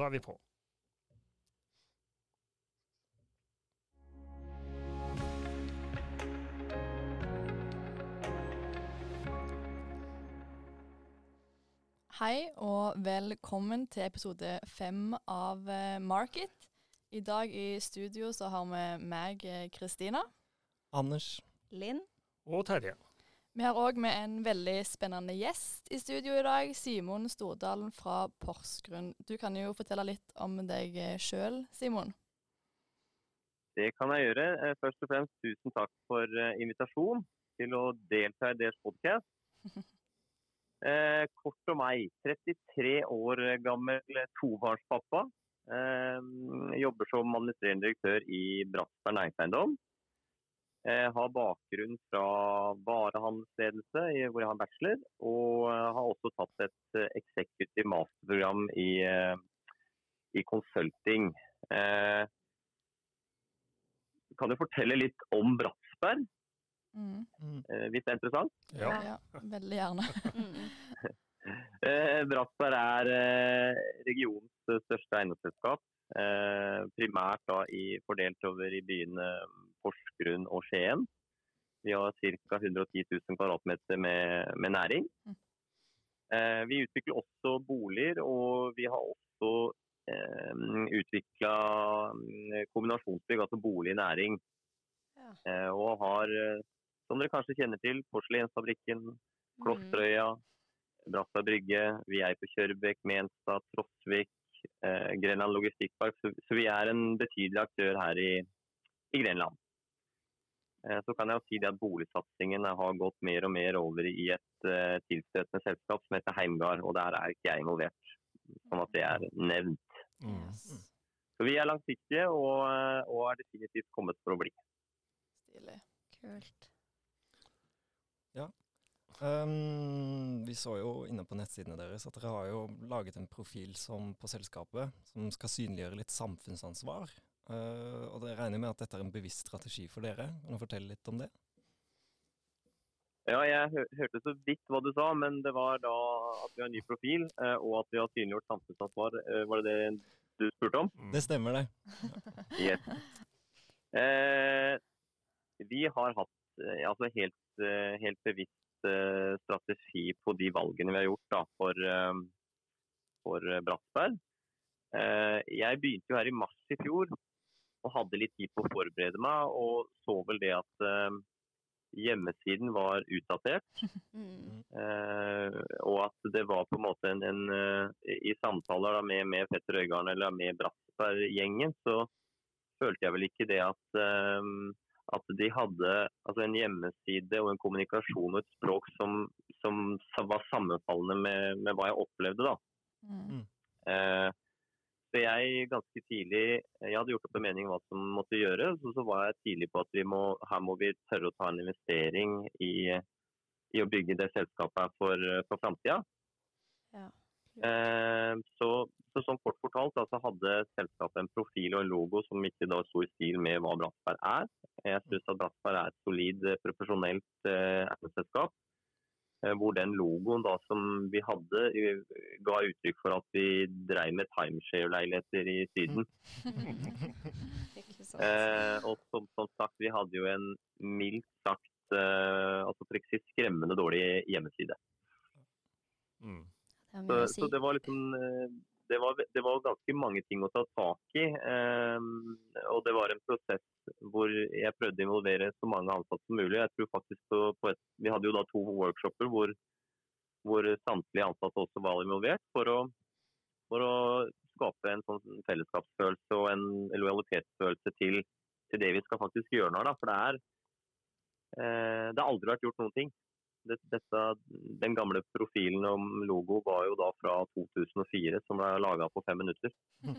da er vi på. Hei og velkommen til episode fem av eh, Market. I dag i studio så har vi meg, eh, Kristina. Anders. Linn. Og Terje. Vi har òg med en veldig spennende gjest i studio i dag. Simon Stordalen fra Porsgrunn. Du kan jo fortelle litt om deg sjøl, Simon. Det kan jeg gjøre. Eh, først og fremst tusen takk for eh, invitasjon til å delta i deres podkast. Eh, kort om meg. 33 år gammel tobarnspappa. Eh, jobber som administrerende direktør i Bratsberg næringseiendom. Eh, har bakgrunn fra varehandelsledelse, hvor jeg har bachelor. Og har også tatt et eh, executive masterprogram i, eh, i consulting. Eh, kan du fortelle litt om Bratsberg, Mm. eh, hvis det er interessant? Ja. Ja, veldig gjerne. Mm. Eh, Bratsberg er eh, regionens største eiendomsselskap. Eh, primært da i, fordelt over i byene Porsgrunn og Skien. Vi har ca. 110 000 kvadratmeter med, med næring. Mm. Eh, vi utvikler også boliger, og vi har også eh, utvikla kombinasjonsbygg, altså bolig-næring. Ja. Eh, og har, eh, som dere kanskje kjenner til, Porselensfabrikken, Klosterøya, Brattberg brygge, vi er på Kjørbekk, Menstad, Trosvik, eh, Grenland logistikkpark. Så, så vi er en betydelig aktør her i, i Grenland. Eh, så kan jeg jo si det at boligsatsingen har gått mer og mer over i et eh, tilstøtende selskap som heter Heimgard, og der er ikke jeg involvert. Sånn at det er nevnt. Mm. Yes. Så vi er langsiktige og, eh, og er definitivt kommet for å bli. Stilig. Kult. Um, vi så jo inne på nettsidene deres at dere har jo laget en profil som, på selskapet som skal synliggjøre litt samfunnsansvar. Uh, og det regner med at dette er en bevisst strategi for dere. Kan du fortelle litt om det? Ja, jeg hø hørte så vidt hva du sa, men det var da at vi har en ny profil, eh, og at vi har synliggjort samfunnsansvar. Eh, var det det du spurte om? Mm. Det stemmer, det. Yes. Eh, vi har hatt eh, altså helt, eh, helt bevisst eh, strategi på de valgene vi har gjort da, for, eh, for eh, Bratsberg. Eh, jeg begynte jo her i mars i fjor og hadde litt tid på å forberede meg, og så vel det at eh, hjemmesiden var utdatert. Mm. Eh, og at det var på en måte en, en eh, I samtaler da med, med Petter Øygarden eller med Bratsberg-gjengen, så følte jeg vel ikke det at, eh, at de hadde altså en hjemmeside og en kommunikasjon og et språk som, som var sammenfallende med, med hva jeg opplevde. da. Mm. Eh, så jeg ganske tidlig Jeg hadde gjort opp en mening om hva som måtte gjøres, og så var jeg tidlig på at vi må, her må vi tørre å ta en investering i, i å bygge det selskapet for, for framtida. Ja. Eh, så, så sånn kort fortalt da, så hadde selskapet en profil og en logo som ikke da sto i stil med hva Bratsberg er. Jeg syns at Bratsberg er et solid, profesjonelt eh, eiendomsselskap. Eh, hvor den logoen da som vi hadde, ga uttrykk for at vi dreiv med timeshare-leiligheter i Syden. Eh, og som, som sagt, vi hadde jo en mildt sagt eh, altså for ikke skremmende dårlig hjemmeside. Mm. Det si. Så, så det var liksom eh, det var, det var ganske mange ting å ta tak i. eh, og det var en prosess hvor jeg prøvde å involvere så mange ansatte som mulig. Jeg tror faktisk på, på et, Vi hadde jo da to workshoper hvor, hvor samtlige ansatte også var involvert. For å, for å skape en sånn fellesskapsfølelse og en lojalitetsfølelse til, til det vi skal faktisk gjøre nå. Da. For det er eh, Det har aldri vært gjort noen ting. Det, dette, den gamle profilen om logo var jo da fra 2004, som ble laga på fem minutter.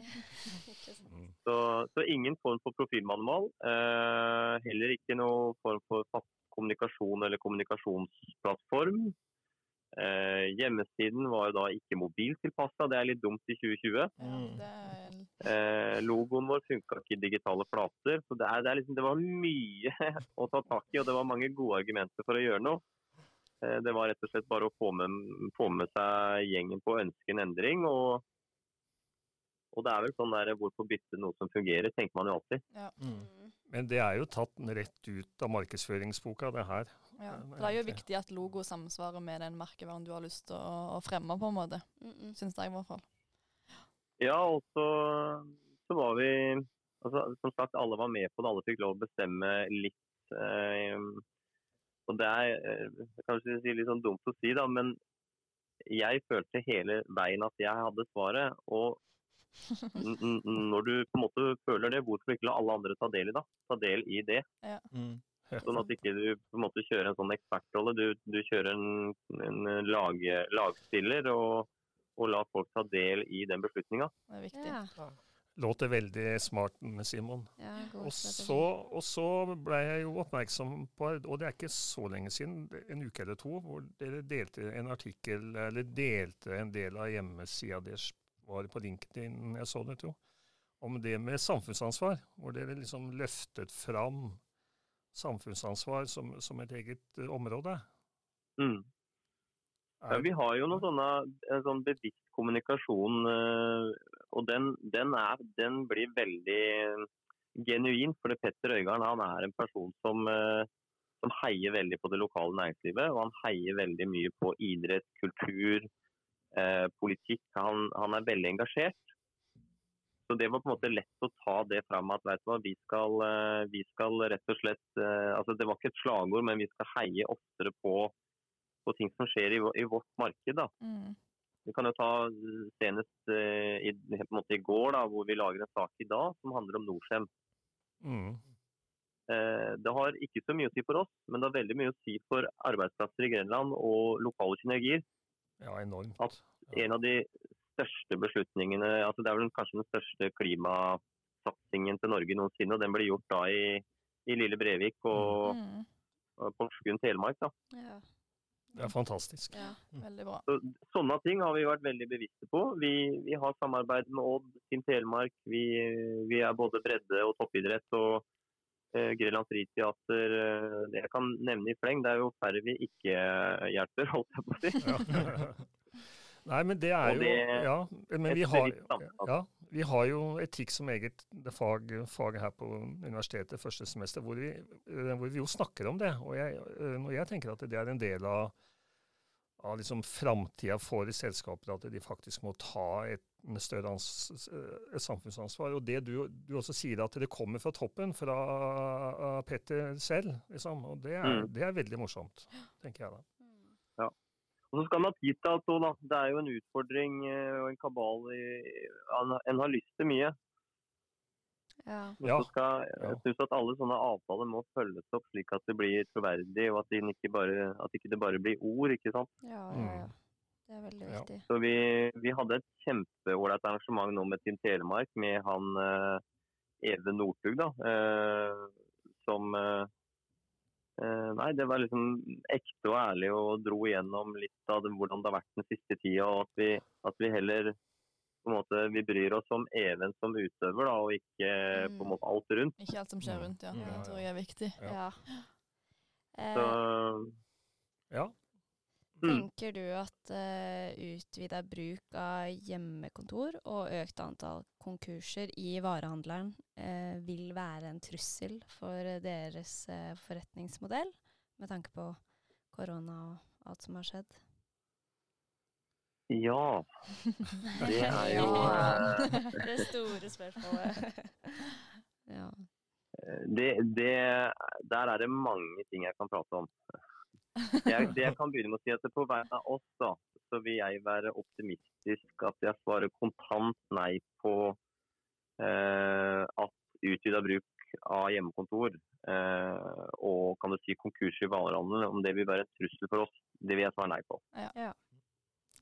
Så, så ingen form for profilmanual. Eh, heller ikke noe form for fast kommunikasjon eller kommunikasjonsplattform. Eh, hjemmesiden var jo da ikke mobiltilpassa, det er litt dumt i 2020. Ja, Mm. er Eh, logoen vår funka ikke i digitale flater. så det, er, det, er liksom, det var mye å ta tak i, og det var mange gode argumenter for å gjøre noe. Eh, det var rett og slett bare å få med, få med seg gjengen på å ønske en endring. og Og det er vel sånn der hvorfor bytte noe som fungerer, tenker man jo alltid. Ja. Mm. Men det er jo tatt rett ut av markedsføringsboka, det her. Ja. Ja, det er jo viktig at logo samsvarer med den merkevaren du har lyst til å, å fremme, på en måte. Mm -mm. Syns jeg i hvert fall. Ja, og så, så var vi altså, Som sagt, alle var med på det. Alle fikk lov å bestemme litt. Eh, og det er eh, kanskje si litt sånn dumt å si, da, men jeg følte hele veien at jeg hadde svaret. Og n n når du på en måte føler det, hvorfor ikke la alle andre ta del i det? Ta del i det. Mm. Sånn at ikke du på en måte kjører en sånn ekspertrolle. Du, du kjører en, en lag, lagstiller og, og lar folk ta del i den beslutninga. Det er viktig. Ja. Låter veldig smart, Simon. ja, god Og så, og så ble jeg jo oppmerksom på, og det er ikke så lenge siden, en uke eller to, hvor dere delte en artikkel, eller delte en del av hjemmesida deres, var på LinkedIn, jeg så det tro, om det med samfunnsansvar, hvor dere liksom løftet fram samfunnsansvar som, som et eget eh, område. Mm. Ja, vi har jo noen sånne en sånn bevisst kommunikasjon, eh, og den, den, er, den blir veldig genuin. For Petter Øygarden han er en person som, eh, som heier veldig på det lokale næringslivet. Og han heier veldig mye på idrett, kultur, eh, politikk. Han, han er veldig engasjert. Så det var på en måte lett å ta det fram at du hva, vi skal, eh, vi skal rett og slett eh, altså Det var ikke et slagord, men vi skal heie oftere på på ting som skjer i, i vårt marked. Da. Mm. Vi kan jo ta eh, senest eh, i, på en måte i går, da, hvor vi lager en sak i dag som handler om Norcem. mm, Eh, det har ikke så mye å si for oss, men det har veldig mye å si for arbeidsplasser i Grenland og lokale synergier. ja, enormt. At En av de største beslutningene, altså det er vel kanskje den største klimasatsingen til Norge noensinne, og den ble gjort da i, i Lille Brevik og, Mm. og Porsgrunn Telemark. da. Ja. Det er fantastisk. Ja. Veldig bra. Så, sånne ting har vi vært veldig bevisste på. Vi, vi har samarbeid med Odd, Team Telemark. Vi, vi er både bredde- og toppidrett. og eh, Grenland Friteater. Eh, jeg kan nevne i fleng. Det er jo færre vi ikke hjelper, holdt jeg på å si. Ja. Nei, men det er Og jo det- Ja, men vi har, ja, vi har jo etikk som eget fag, fag her på universitetet første semester, hvor vi, eh, hvor vi jo snakker om det. Og jeg, eh, jeg tenker at det er en del av, av liksom framtida for selskaper, at de faktisk må ta et større ans, et samfunnsansvar. Og det du, du også sier, at det kommer fra toppen, fra Petter selv. Liksom. Og det er, Mm. det er veldig morsomt, tenker jeg da. Og så skal man ha tid til alt òg, da. Det er jo en utfordring eh, og en kabal i En, har lyst til mye. Ja. Skal, Jeg syns at alle sånne avtaler må følges opp slik at det blir troverdig, og at, det ikke bare, at ikke det bare blir ord. ikke sant? Ja, ja, Mm. ja. Det er veldig Ja. viktig. Så vi, vi hadde et kjempeålreit arrangement nå med Team Telemark med han eh, Even Northug, da. eh, som eh, Nei, det var liksom ekte og ærlig og dro igjennom litt av det, hvordan det har vært den siste tida. Og at vi, at vi heller på en måte, vi bryr oss om Even som utøver, da, og ikke på en måte alt rundt. Ikke alt som skjer Mm. rundt, ja. Mm. Det tror jeg er viktig. Ja. Ja. Eh, Så Ja. Mm. Tenker du at uh, utvida bruk av hjemmekontor og økt antall konkurser i varehandelen uh, vil være en trussel for deres uh, forretningsmodell, med tanke på korona og alt som har skjedd? ja. Det er jo eh, Det store spørsmålet. ja. det, det, Der er det mange ting jeg kan prate om. Jeg, det jeg kan begynne med å si at På vegne av oss da, så vil jeg være optimistisk at jeg svarer kontant nei på eh, at utvida bruk av hjemmekontor eh, og kan du si konkurs i varehandelen, om det vil være en trussel for oss, det vil jeg svare nei på. Ja.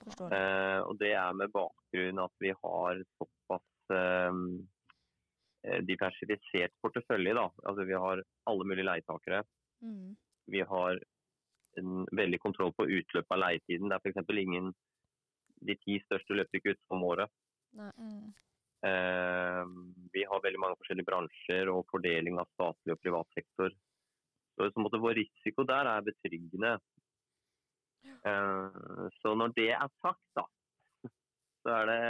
Eh, og det er med bakgrunn at vi har såpass eh, eh, diversifisert portefølje. Da. Altså, vi har alle mulige leietakere. Mm. Vi har en veldig kontroll på utløpet av leietiden. Det er f.eks. ingen De ti største løper ikke ut om året. Mm. Eh, vi har veldig mange forskjellige bransjer og fordeling av statlig og privat sektor. Så, så måtte vår risiko der er betryggende. Eh, så når det er sagt, da, så er det,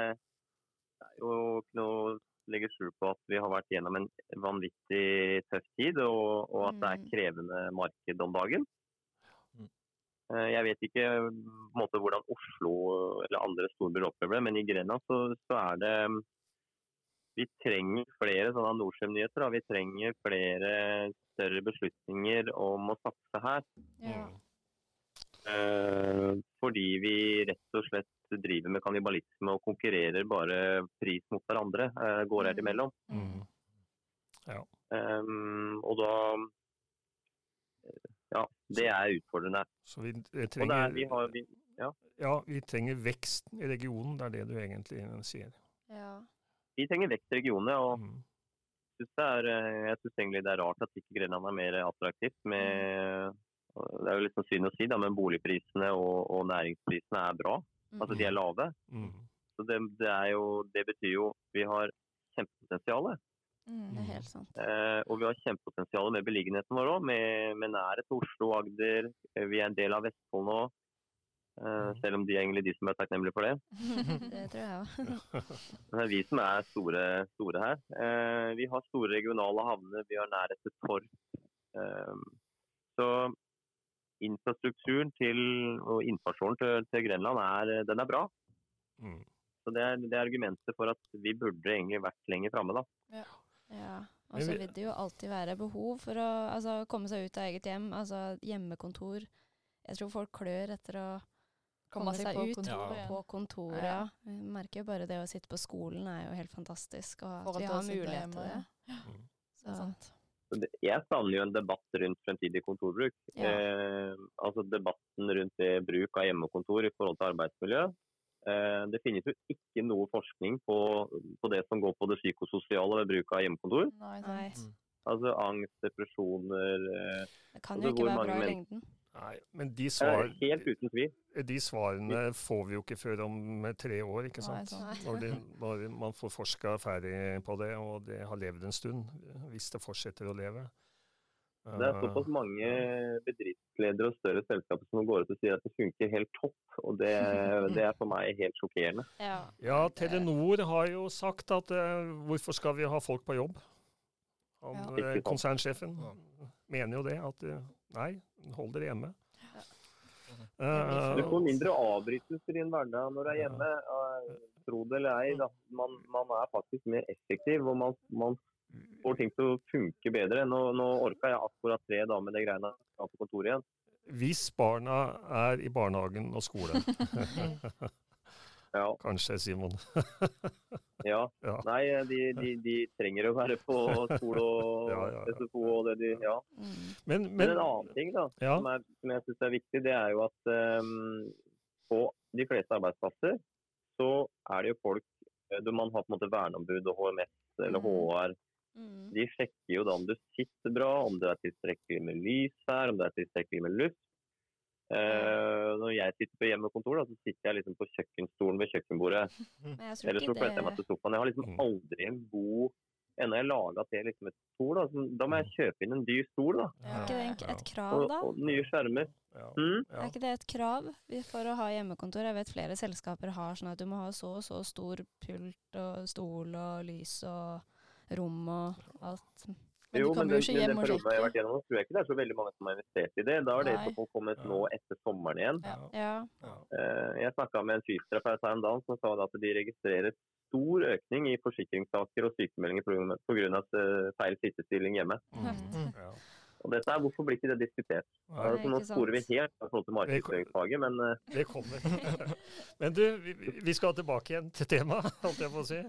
det er jo ikke noe legge skjul på at vi har vært gjennom en vanvittig tøff tid, og, og at det er Mm. krevende marked om dagen. Mm. Eh, Jeg vet ikke måte, hvordan Oslo eller andre storbyer opplever det, men i Grenland så, så er det Vi trenger flere sånne Norcem-nyheter. Vi trenger flere større beslutninger om å satse her. Ja. Mm. Eh, fordi vi rett og slett driver med kannibalisme og konkurrerer bare pris mot hverandre eh, gårder Mm. imellom. Mm. Um, og da Ja, det er utfordrende. Så vi trenger, er, trenger, vi har, vi, ja, vi trenger vekst i regionen, det er det du egentlig sier. Ja. vi trenger vekst i regionene. og Mm. synes det er, eh, jeg syns egentlig det er rart at ikke Grenland er mer attraktivt. Med, det er jo litt sånn synd å si, da, men boligprisene og, og næringsprisene er bra. Altså de er lave. Mm. Så det, det, er jo, det betyr jo vi har kjempepotensial. Mm. Det er helt sant. Eh, og vi har kjempepotensial med beliggenheten vår òg, med, med nærhet til Oslo og Agder. Eh, Vi er en del av Vestfold nå. Eh, selv om de er egentlig de som er takknemlige for det. Det tror jeg òg. Det er vi som er store, store her. Eh, vi har store regionale havner, vi har nærhet til torp. Eh, så infrastrukturen til, og innfartsåren til, til Grenland er, den er bra. Mm. Så det er, det er argumentet for at vi burde egentlig vært lenger framme, da. Ja. Og så vil det jo alltid være behov for å altså, komme seg ut av eget hjem. Altså hjemmekontor. Jeg tror folk klør etter å komme seg ut kontoret Ja. på kontoret. Ja. Ja. Vi merker jo bare det å sitte på skolen er jo helt fantastisk. Og at vi har mulighet til det. Mm. Er Så, sant. Jeg savner jo en debatt rundt fremtidig kontorbruk. Ja. Eh, altså Debatten rundt det bruk av hjemmekontor i forhold til arbeidsmiljø. Eh, det finnes jo ikke noe forskning på, på det som går på det psykososiale ved bruk av hjemmekontor. Nei, nei, sant. Altså angst, depresjoner eh, det kan Altså, jo ikke være bra i lengden. Nei, men de, svar, Helt uten tvil. de svarene får vi jo ikke før om eh, tre år, ikke sant? sant. Når, de, når man får forska ferdig på det, og det har levd en stund, hvis det fortsetter å leve. Det er såpass mange bedriftsledere og større selskaper som går ut og sier at det funker helt topp. og Det, det er for meg helt sjokkerende. Ja. Ja, Telenor har jo sagt at eh, hvorfor skal vi ha folk på jobb? Han, Ja. eh, konsernsjefen Ja. mener jo det, at eh, nei, hold dere hjemme. Ja. Eh, Du får mindre avbrytelser i en hverdag når du er hjemme. eh, Tro det eller ei, da. Man, man er faktisk mer effektiv og man, man får ting til å funke bedre. Nå, nå orka jeg akkurat tre dager med de greiene jeg på kontoret igjen. hvis barna er i barnehagen og skole, Ja, kanskje, Simon. ja. Ja. Nei, de, de, de trenger å være på skole og Ja, ja, ja. SFO og det de Ja. Mm. Men, Men men en annen ting da, ja, som, er, som jeg syns er viktig, det er jo at um, på de fleste arbeidsplasser så er det jo folk eh, Man har på en måte verneombud og HMS eller Mhm. HR. Mm. De sjekker jo da om du sitter bra, om det er tilstrekkelig med lys her, om det er tilstrekkelig med luft. Uh, når jeg sitter på hjemmekontor, da, så sitter jeg liksom på kjøkkenstolen ved kjøkkenbordet. Men jeg Eller så flytter jeg meg til sofaen. Jeg har liksom Mm. aldri en god Ennå har jeg laga til liksom et stol, da, så da må jeg kjøpe inn en dyr stol. da. Er ikke det et krav, da? og nye skjermer. ja, Mm. ja. Er ikke det et krav for å ha hjemmekontor? Jeg vet flere selskaper har sånn at du må ha så og så stor pult og stol og lys og rom og alt. Men jo, de kommer men jo ikke den, hjem den og perioden jeg har vært gjennom, tror jeg ikke det er så veldig mange som har investert i det. Da har det i så fall kommet Ja. nå etter sommeren igjen. Ja. Ja. Eh, Jeg snakka med en fysioterapeut her en dag som sa at de registrerer stor økning i forsikringssaker og sykemeldinger pga. eh, feil sittestilling hjemme. Mm. Ja. Og dette er, Hvorfor blir ikke det diskutert? Nei, Altså, nå sporer vi helt i forhold til markedsføringsfaget, men eh, Det kommer. Men du, vi, vi skal tilbake igjen til temaet, holdt jeg på å si.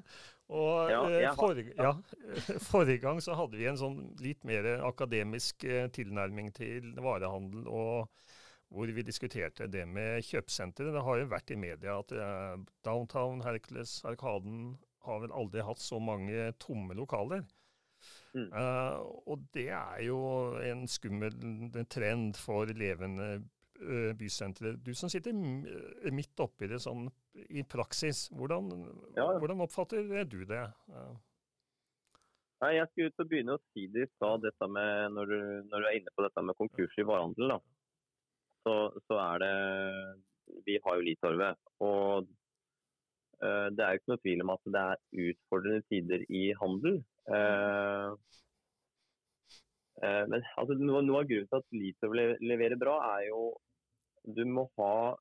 Og Ja, eh, har- forrige, ja, forrige gang så hadde vi en sånn litt mer akademisk eh, tilnærming til varehandel, og hvor vi diskuterte det med kjøpesenteret. Det har jo vært i media at Downtown, Hercules, Arkaden har vel aldri hatt så mange tomme lokaler. Mm. Eh, og det er jo en skummel trend for levende eh, bysentre. Du som sitter eh, midt oppi det sånn i praksis, hvordan, Ja. hvordan oppfatter du det? Nei, Jeg skulle ut og begynne å si det i stad, når når du er inne på dette med konkurs i varehandel. da, så, så er det Vi har jo Litorvet. Og det er jo ikke noe tvil om at det er utfordrende tider i handel. Eh, eh, men altså, noe, noe, av grunnen til at Litov leverer bra, er jo du må ha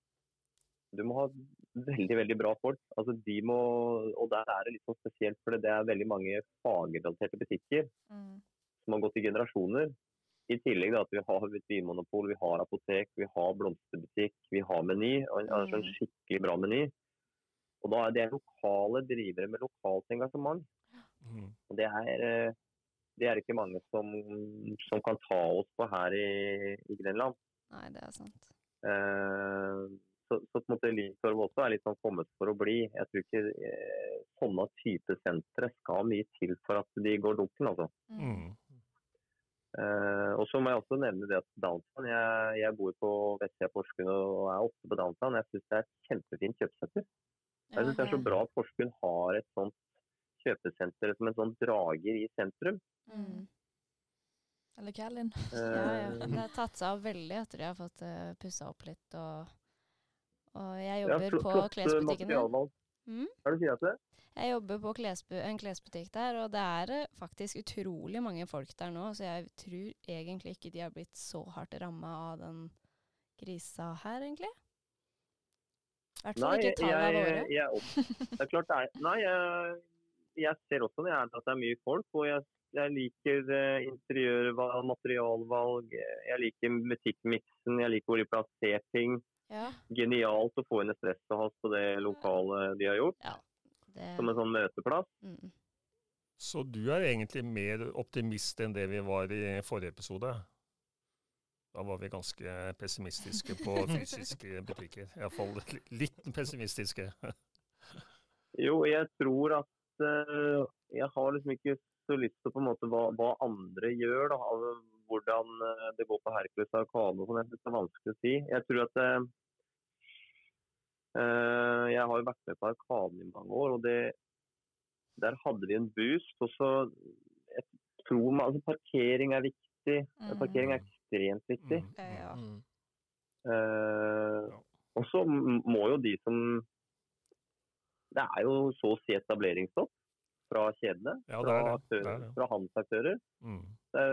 du må ha veldig veldig bra folk. Altså, de må, og Der er det litt sånn spesielt, for det er veldig mange fagrelaterte butikker mm. som har gått i generasjoner. I tillegg da, at vi har vinmonopol, vi har apotek, vi har blomsterbutikk, vi har Meny. En, en mm. skikkelig bra meny. Og da er Det lokale drivere med lokalt engasjement. Mm. Og det er, det er ikke mange som, som, kan ta oss på her i, i Grenland. Nei, det er sant. Eh, så, så på en måte Lyntorv også er litt sånn kommet for å bli. Jeg tror ikke eh, sånne type sentre skal mye til for at de går dunken, altså. Mm. Eh, og så må jeg også nevne det at Downtown Jeg, jeg bor på vestsida av Porsgrunn og er ofte på Downtown. Jeg syns det er et kjempefint kjøpesenter. Jeg syns det er så bra at Porsgrunn har et sånt kjøpesenter som en sånn drager i sentrum. Mm. Eller Kælin. ja, ja. Det har tatt seg av veldig etter de har fått uh, eh, pussa opp litt. Og, og jeg jobber ja, på klesbutikken. Mm? Hva er du sier til det? Jeg jobber på klesbu en klesbutikk der, og det er eh, faktisk utrolig mange folk der nå, så jeg tror egentlig ikke de har blitt så hardt ramma av den krisa her, egentlig. I hvert fall ikke tallene våre. Jeg, det er klart det er Nei, jeg, jeg ser også det at det er mye folk, og jeg, jeg liker uh, interiørvalg, materialvalg, jeg liker butikkmiksen, jeg liker hvor de plasserer ting. Ja. Genialt å få inn espresso på det lokale de har gjort. Ja. Det... Som en sånn møteplass. Mm. Så du er egentlig mer optimist enn det vi var i forrige episode? Da var vi ganske pessimistiske på fysiske butikker. Iallfall litt pessimistiske. jo, jeg tror at Jeg har liksom ikke så lyst til på en måte hva, hva andre gjør. da, Hvordan uh, det går på Hercules og Kano. Sånn, det er vanskelig å si. Jeg tror at uh, Eh, jeg har jo vært med på Arkane i mange år, og det, der hadde vi en boost. Og så jeg tror man, altså Parkering er viktig. Mm. Parkering er ekstremt viktig. Mm. Mm. Uh, og så må jo de som Det er jo så å si etableringsstopp fra kjedene. Ja, fra, aktører, fra handelsaktører. Mm. Det,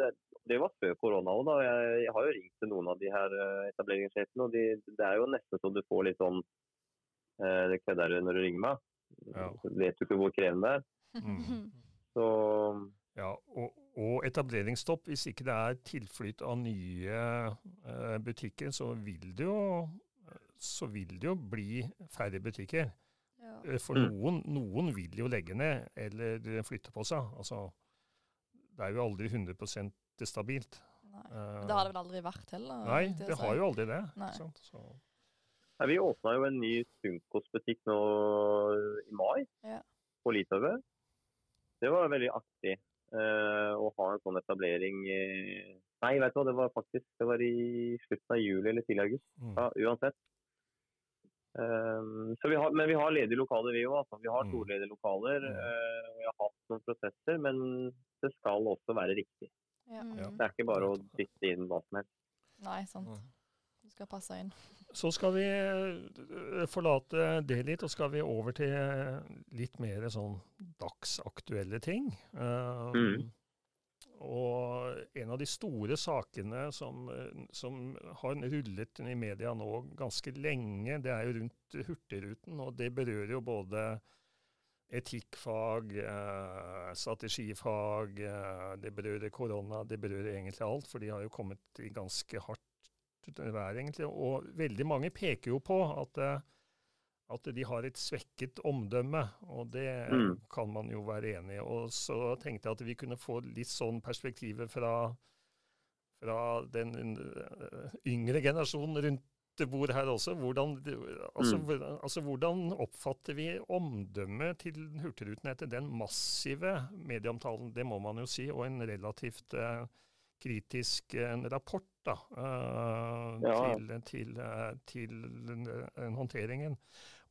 det, det var før korona òg. Jeg, jeg, har jo ringt til noen av de her eh, etableringssjefene, og de, det er jo nesten så du får litt sånn eh, Det kødder du når du ringer meg. Ja. Vet du ikke hvor krevende det er. Mm. Så ja, og, og, etableringsstopp. Hvis ikke det er tilflytt av nye eh, butikker, så vil det jo så vil det jo bli færre butikker. Ja. Eh, for mm. noen, noen, vil jo legge ned eller flytte på seg. Altså, det er jo aldri 100 det stabilt. Uh, det har det vel aldri vært heller? Nei, det har jo aldri det. Nei, vi åpna jo en ny Sunkos-butikk nå i mai ja. på Litauen. Det var veldig artig uh, å ha en sånn etablering. Nei, vet du hva, det var faktisk det var i slutten av juli eller tidlig august. Mm. Ja, uansett. Um, vi har, men vi har ledige lokaler, vi òg. Altså. Vi har to mm. ledige lokaler. Vi har hatt noen prosesser, men det skal også være riktig. Ja. Det er ikke bare å dytte inn hva som helst. Nei, sant. Du skal passe inn. Så skal vi eh, forlate det litt, og skal vi over til litt mer sånn dagsaktuelle ting. Uh, mm. Og en av de store sakene som, som, har rullet i media nå ganske lenge, det er jo rundt Hurtigruten. Og det berører jo både etikkfag, eh, strategifag, eh, det berører korona, det berører egentlig alt. For de har jo kommet i ganske hardt vær, egentlig. Og veldig mange peker jo på at, eh, at de har et svekket omdømme, og det mm. kan man jo være enig i. Og så tenkte jeg at vi kunne få litt sånn perspektiv fra, fra den eh, yngre generasjonen rundt bord her også. Hvordan, altså, mm. altså, hvordan oppfatter vi omdømmet til Hurtigruten etter den massive medieomtalen, det må man jo si, og en relativt uh, kritisk uh, rapport da, uh, ja. til, til, til håndteringen.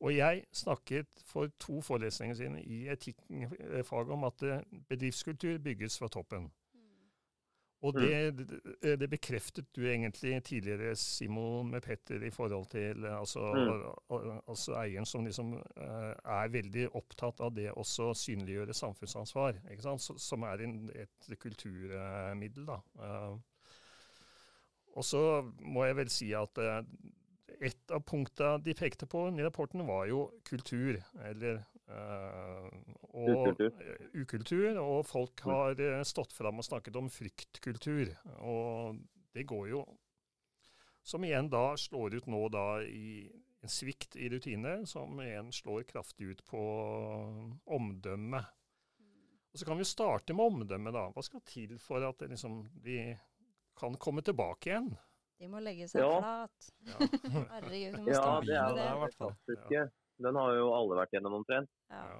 Og jeg snakket for to forelesninger sine i etikkfaget om at bedriftskultur bygges fra toppen. Og det, det, det bekreftet du egentlig tidligere, Simon, med Petter, i forhold til altså, Mm. altså eieren som liksom eh, er veldig opptatt av det også synliggjøre samfunnsansvar? Som er en, et kulturmiddel. da. Eh, og så må jeg vel si at eh, et av punktene de pekte på i rapporten, var jo kultur. Eller uh, og, Ukultur. ukultur. Og folk har eh, stått fram og snakket om fryktkultur. Og det går jo Som igjen da slår ut nå da i en svikt i rutiner, som igjen slår kraftig ut på omdømmet. Og Så kan vi starte med omdømmet, da. Hva skal til for at det liksom, de kan komme tilbake igjen? De må legge seg Ja. flat. Ja. Herregud, Ja, det er med det, i det hvert fall. Den har jo alle vært gjennom omtrent Ja. Ja.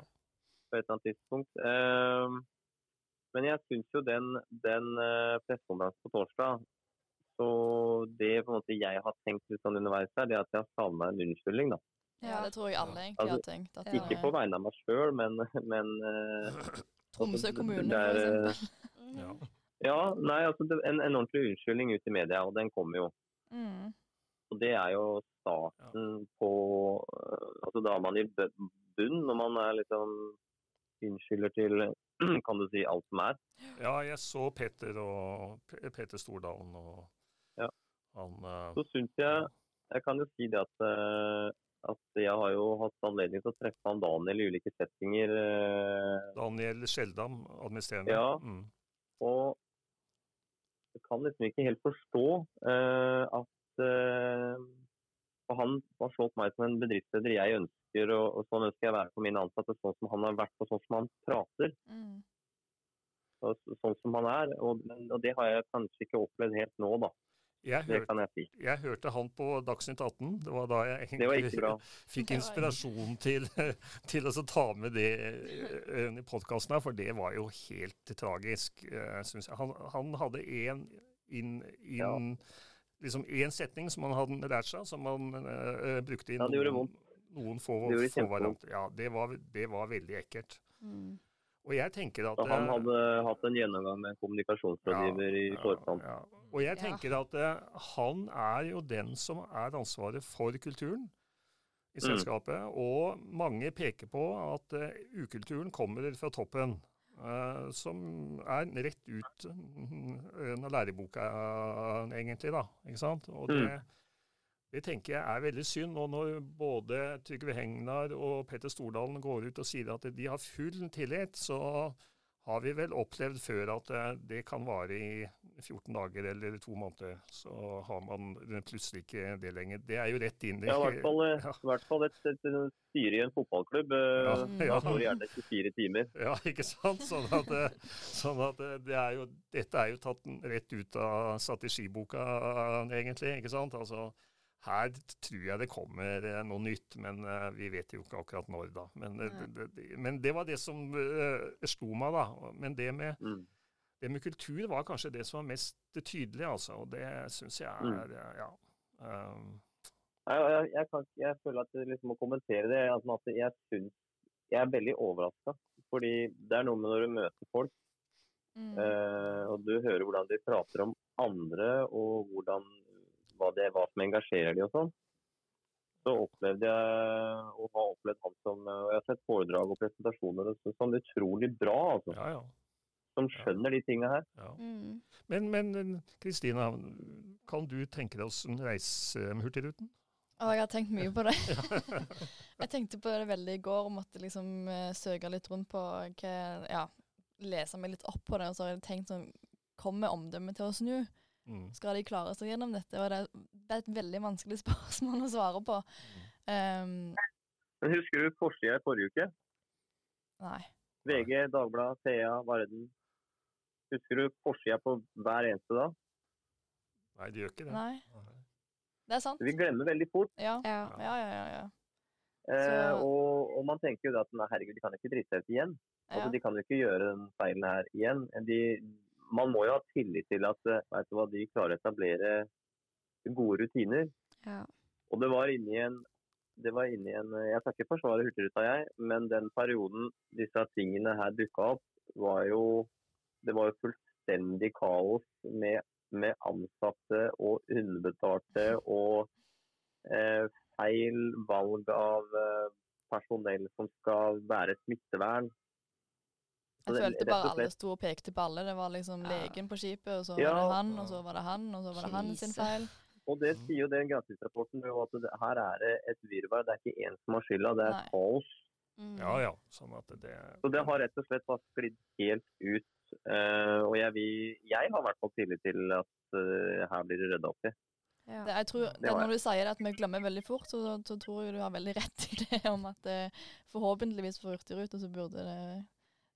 på et eller annet tidspunkt. Ehm, men jeg syns jo den, den uh, pressekonferansen på torsdag Så det på en måte jeg har tenkt litt sånn underveis her, det er at jeg har savna en unnskyldning. da. Ja, det tror jeg alle egentlig Altså, har tenkt. At, Ikke på vegne av meg sjøl, men, men uh, Tromsø kommune, er, for eh, eksempel. Ja. Ja, nei, altså det, en, en ordentlig unnskyldning ut i media, og den kommer jo. Mm. Og det er jo starten på øh, Altså da er man i bunn når man er liksom unnskylder til kan du si alt som er. ja, jeg så Peter og Peter Stordalen og Ja. han eh, Så syns jeg Jeg kan jo si det at, øh, at jeg har jo hatt anledning til å treffe han Daniel i ulike settinger. øh, Daniel Skjeldam, administrerende. Ja. Mm. Og jeg kan liksom ikke helt forstå uh, at uh, han har slått meg som en bedriftsleder jeg ønsker, og, og sånn ønsker jeg å være for mine ansatte. Sånn som han har vært, og sånn som han prater. Mm. og så- sånn som han er. Og, og det har jeg kanskje ikke opplevd helt nå, da. Jeg, Det hørte, kan jeg si. jeg hørte han på Dagsnytt 18. Det var da jeg Det bra. fikk inspirasjon til, til å ta med det eh, i podkasten her, for det var jo helt tragisk, syns jeg. Han, han hadde én inn, Ja. liksom én setning som han hadde lært seg, som han uh, brukte i Ja, noen, noen få, Det få varianter. Ja, det var, det var veldig ekkelt. Mm. Og jeg tenker at Så han eh, hadde hatt en gjennomgang med en kommunikasjonsrådgiver i forkant. Ja, ja. Og jeg Ja. tenker at eh, han er jo den som er ansvaret for kulturen i Mm. selskapet. Og mange peker på at eh, ukulturen kommer fra toppen. eh, som er rett ut uh, av læreboka, eh, egentlig, da. Ikke sant? Og det, Mm. Det tenker jeg er veldig synd. Og når både Trygve Hegnar og Petter Stordalen går ut og sier at de har full tillit, så har vi vel opplevd før at eh, det kan vare i 14 dager eller to måneder. Så har man plutselig ikke det lenger. Det er jo rett inn i Ja, i hvert fall, eh, Ja. i hvert fall et, et, styre i en fotballklubb. eh, Ja, ja. står gjerne 24 timer. Ja, ikke sant? Sånn at, sånn at det er jo, dette er jo tatt rett ut av strategiboka, egentlig. ikke sant? Altså, her tror jeg det kommer eh, noe nytt, men eh, vi vet jo ikke akkurat når, da. Men, eh, det, det, men det var det som uh, slo meg, da. Men det med, Mm. det med kultur var kanskje det som var mest tydelig, altså. Og det syns jeg Mm. er Ja. Um, Jeg, jeg, jeg, kan, jeg føler at jeg liksom må kommentere det. Altså, at jeg, synes, jeg er veldig overraska. Fordi det er noe med når du møter folk, Mm. uh, og du hører hvordan de prater om andre, og hvordan, hva, det, hva som engasjerer de og sånn. Så opplevde jeg, og har opplevd han som og Jeg har sett foredrag og presentasjoner og sånn som utrolig bra, altså. ja, ja. Som skjønner de tingene her. ja. Mm. Men, men Kristina, kan du tenke deg oss en reise med Hurtigruten? Å, jeg har tenkt mye på det. jeg tenkte på det veldig i går, og måtte liksom eh, søke litt rundt på hva Ja, lese meg litt opp på det. Og så har jeg tenkt sånn Kommer omdømmet til å snu? Mm. Skal de klare seg gjennom dette? Og det, er et veldig vanskelig spørsmål å svare på. Um, Men husker du forsida i forrige uke? nei. VG, Dagbladet, Thea, Varden. Husker du forsida på hver eneste da? Nei, de gjør ikke det. Nei. Det er sant. Vi glemmer veldig fort. Ja. Ja. Ja, ja, ja. ja. Eh, og, og man tenker jo da at nei, herregud, de kan ikke drite seg ut igjen. Altså, ja. De kan jo ikke gjøre den feilen her igjen. De, man må jo ha tillit til at eh, vet du hva, de klarer å etablere gode rutiner. Ja. Og det var inni en det var inni en, Jeg skal ikke forsvare Hurtigruta, jeg, men den perioden disse tingene her dukka opp, var jo Det var jo fullstendig kaos med, med ansatte og underbetalte og eh, feil valg av eh, personell som skal være smittevern. Så Jeg følte bare alle sto og pekte på alle. Det var liksom Ja. legen på skipet, og så Ja. var det han, og så var det han, og så var det han sin feil. Og det sier jo den granskingsrapporten jo at det, her er det et virvar. Det er ikke én som har skylda, det er Nei. kaos. Mm. Ja ja. Sånn at det Så det har rett og slett bare sklidd helt ut. Uh, og jeg, vil, jeg har i hvert fall tillit til at uh, her blir det rydda opp i. Ja. Det, jeg tror, det, når du sier det at vi glemmer veldig fort, så, så tror jeg du har veldig rett i det om at det, forhåpentligvis får Hurtigruten så burde det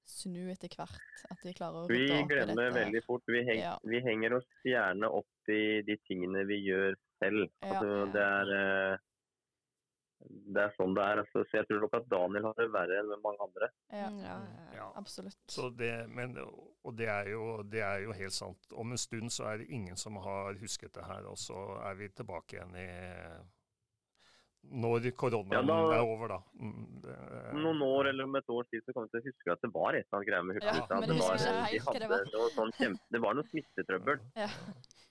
snu etter hvert. At de klarer å Vi rydde opp i glemmer dette. veldig fort. Vi, heng, Ja. vi henger oss gjerne opp i de tingene vi gjør selv. Ja. Altså, det, er, eh, det er sånn det er. Altså, så jeg tror nok at Daniel har det verre enn mange andre. Ja, ja, ja, ja. Ja. absolutt. Så det, men, og det er, jo, det er jo helt sant. Om en stund så er det ingen som har husket det her, og så er vi tilbake igjen i Når koronaen Ja, da- er over, da. Mm, noen år eller om et års tid så kommer vi til å huske at det var et eller annet greie med Ja, Hurtigruten. men at det, ikke de det sånn det var noe smittetrøbbel. Ja.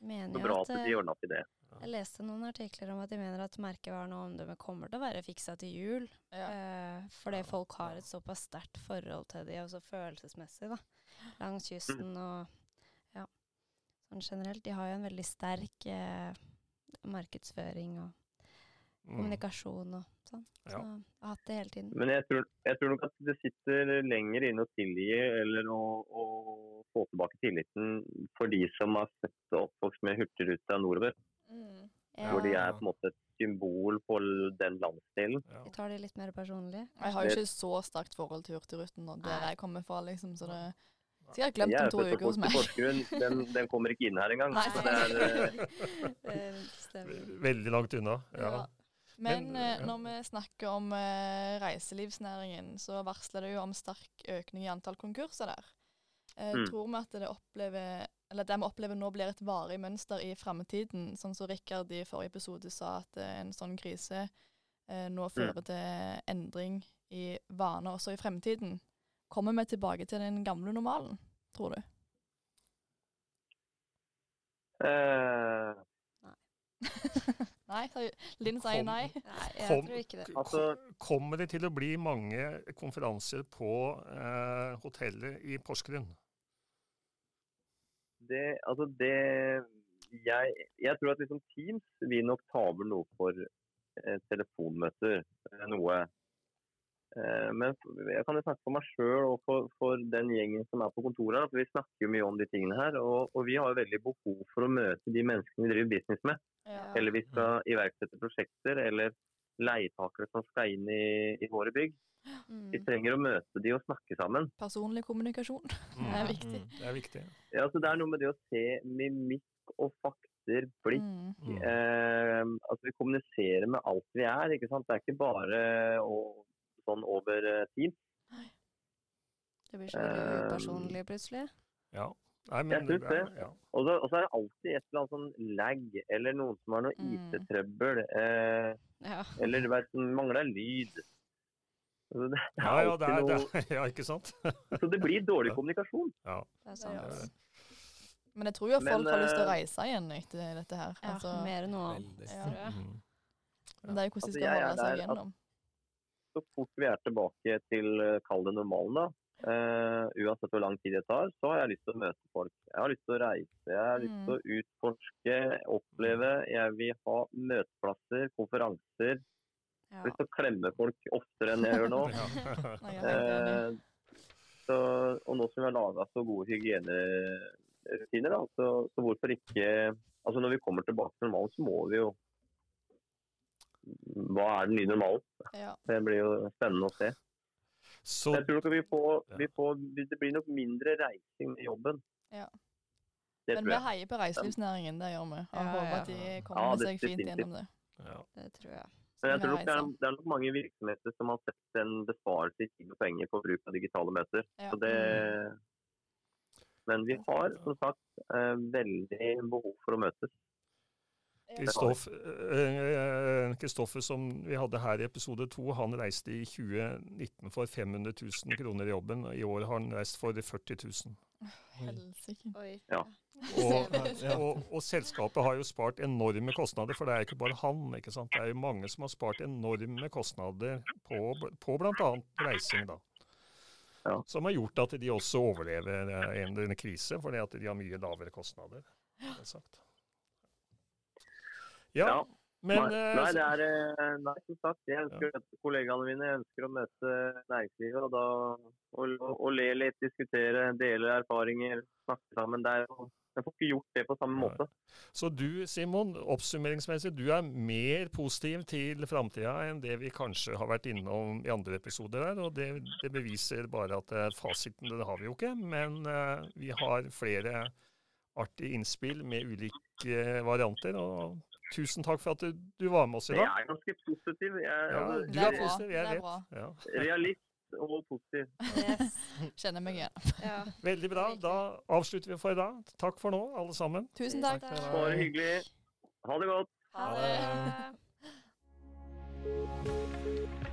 Mener Så bra at, at eh, de ordna opp i det. Jeg leste noen artikler om at de mener at merkevaren og omdømmet kommer til å være fiksa til jul. Ja. Eh, fordi folk har et såpass sterkt forhold til de, også følelsesmessig, da. Langs kysten og ja. Sånn generelt. De har jo en veldig sterk eh, markedsføring og Mm, kommunikasjon og sånn. Så Ja. jeg har hatt det hele tiden. Men jeg tror, jeg tror nok at det sitter lenger inne å tilgi eller å, å få tilbake tilliten for de som har sett oppvokst med Hurtigruta nordover. Mm. Ja, Hvor de er på en måte et symbol på den landsdelen. ja. tar det litt mer personlig. Jeg har jo ikke så sterkt forhold til Hurtigruten og der jeg kommer fra, liksom, så det glemt Jeg om er to født og uker hos meg. Porsgrunn. Den, den kommer ikke inn her engang. Nei. Så det er, eh, det. Veldig langt unna. Ja. Men, Men, eh, ja. når vi snakker om eh, reiselivsnæringen, så varsler det jo om sterk økning i antall konkurser der. Eh, Mm. Tror vi at det opplever eller det vi opplever nå blir et varig mønster i fremtiden, sånn som Rikard i forrige episode sa, at eh, en sånn krise eh, nå fører til endring i vaner også i fremtiden. Kommer vi tilbake til den gamle normalen, tror du? eh, nei? Linn sier nei. Nei, jeg Kom- tror ikke det. Altså- Kommer det til å bli mange konferanser på eh, hotellet i Porsgrunn? det, altså det jeg, jeg tror at liksom Teams vil nok ta over noe for eh, telefonmøter. eh, Noe. Eh, men jeg kan jo snakke for meg sjøl og for, for den gjengen som er på kontoret. at Vi snakker jo mye om de tingene her. Og, og vi har jo veldig behov for å møte de menneskene vi driver business med. Ja. Eller vi skal iverksette prosjekter, eller leietakere som skal inn i, i våre bygg. Vi Mm. trenger å møte de og snakke sammen. Personlig kommunikasjon. Det er viktig. Mm, det er viktig. Ja, så Det er noe med det å se mimikk og fakter, blikk. Mm. Mm. Eh, altså Vi kommuniserer med alt vi er. ikke sant? Det er ikke bare å, sånn over tid. tid. Det blir så veldig Eh, upersonlig plutselig. Ja. Nei, Jeg synes det. Ja. Og så, og så er det alltid et eller annet sånn lag, eller noen som har noe Mm. IT-trøbbel. Eh, Ja. eller du vet, mangler lyd. Altså, Det er Ja, ja, det er, noe... det er, ja, ikke sant? Så det blir dårlig kommunikasjon. Ja. Det er sant. gjør det. Men jeg tror jo Men, folk har lyst til å eh, reise igjen etter dette her. Ja, Altså, mer enn noe annet, Ja. Mm. men det er jo hvordan Altså, de skal er holde seg igjennom. Så fort vi er tilbake til eh, kall det normalen, da, eh, uansett hvor lang tid det tar, så har jeg lyst til å møte folk. Jeg har lyst til å reise, jeg har lyst Mm. til å utforske, oppleve. Jeg vil ha møteplasser, konferanser. Jeg Ja. har lyst til å klemme folk oftere enn jeg gjør nå. Jeg. Eh, så, og nå som vi har laga så gode hygienerutiner, da, så, så hvorfor ikke Altså Når vi kommer tilbake til normalen, så må vi jo Hva er den nye normalen? Ja. Det blir jo spennende å se. Så Jeg tror nok vi får, vi får, Det blir nok mindre reising med jobben. Ja. Det Men vi heier på reiselivsnæringen, det gjør vi. Og Ja, håper ja. at de Ja, kommer det- seg fint gjennom det. ja. Det tror jeg. Men jeg tror nok det er, det er nok mange virksomheter som har sett en besparelse i tid og penger på bruk av digitale møter. Ja. Så det, men vi har som sagt eh, veldig behov for å møtes. Kristoffer som vi hadde her i episode to, han reiste i 2019 for 500 000 kroner i jobben. I år har han reist for 40 000. Helsike. Oi. Ja. Og, og, og, selskapet har jo spart enorme kostnader, for det er ikke bare han. ikke sant? Det er jo mange som har spart enorme kostnader på, på bl.a. reising. da. Ja. Som har gjort at de også overlever en, en krise, fordi at de har mye lavere kostnader. Sagt. Ja, men nei, eh, nei, det er, eh, nei, som sagt, jeg ønsker å møte kollegaene mine. Jeg ønsker å møte næringslivet og, da, og, og, og le litt, diskutere, dele erfaringer, snakke sammen. Det er, jo- jeg får ikke gjort det på samme Nei. måte. Så du, Simon, oppsummeringsmessig, du er mer positiv til framtida enn det vi kanskje har vært innom i andre episoder her. Og det, det beviser bare at fasiten det har vi jo ikke, men uh, vi har flere artige innspill med ulike varianter. Og tusen takk for at du, du var med oss i dag. Jeg er ganske positiv. Jeg, Ja, du er er positiv, jeg er vet. Ja. realist og positiv. Yes. Kjenner meg igjen. Ja. Veldig bra. Da avslutter vi for i dag. Takk for nå, alle sammen. Tusen takk. Takk for. Bare hyggelig. Ha det godt. Ha det.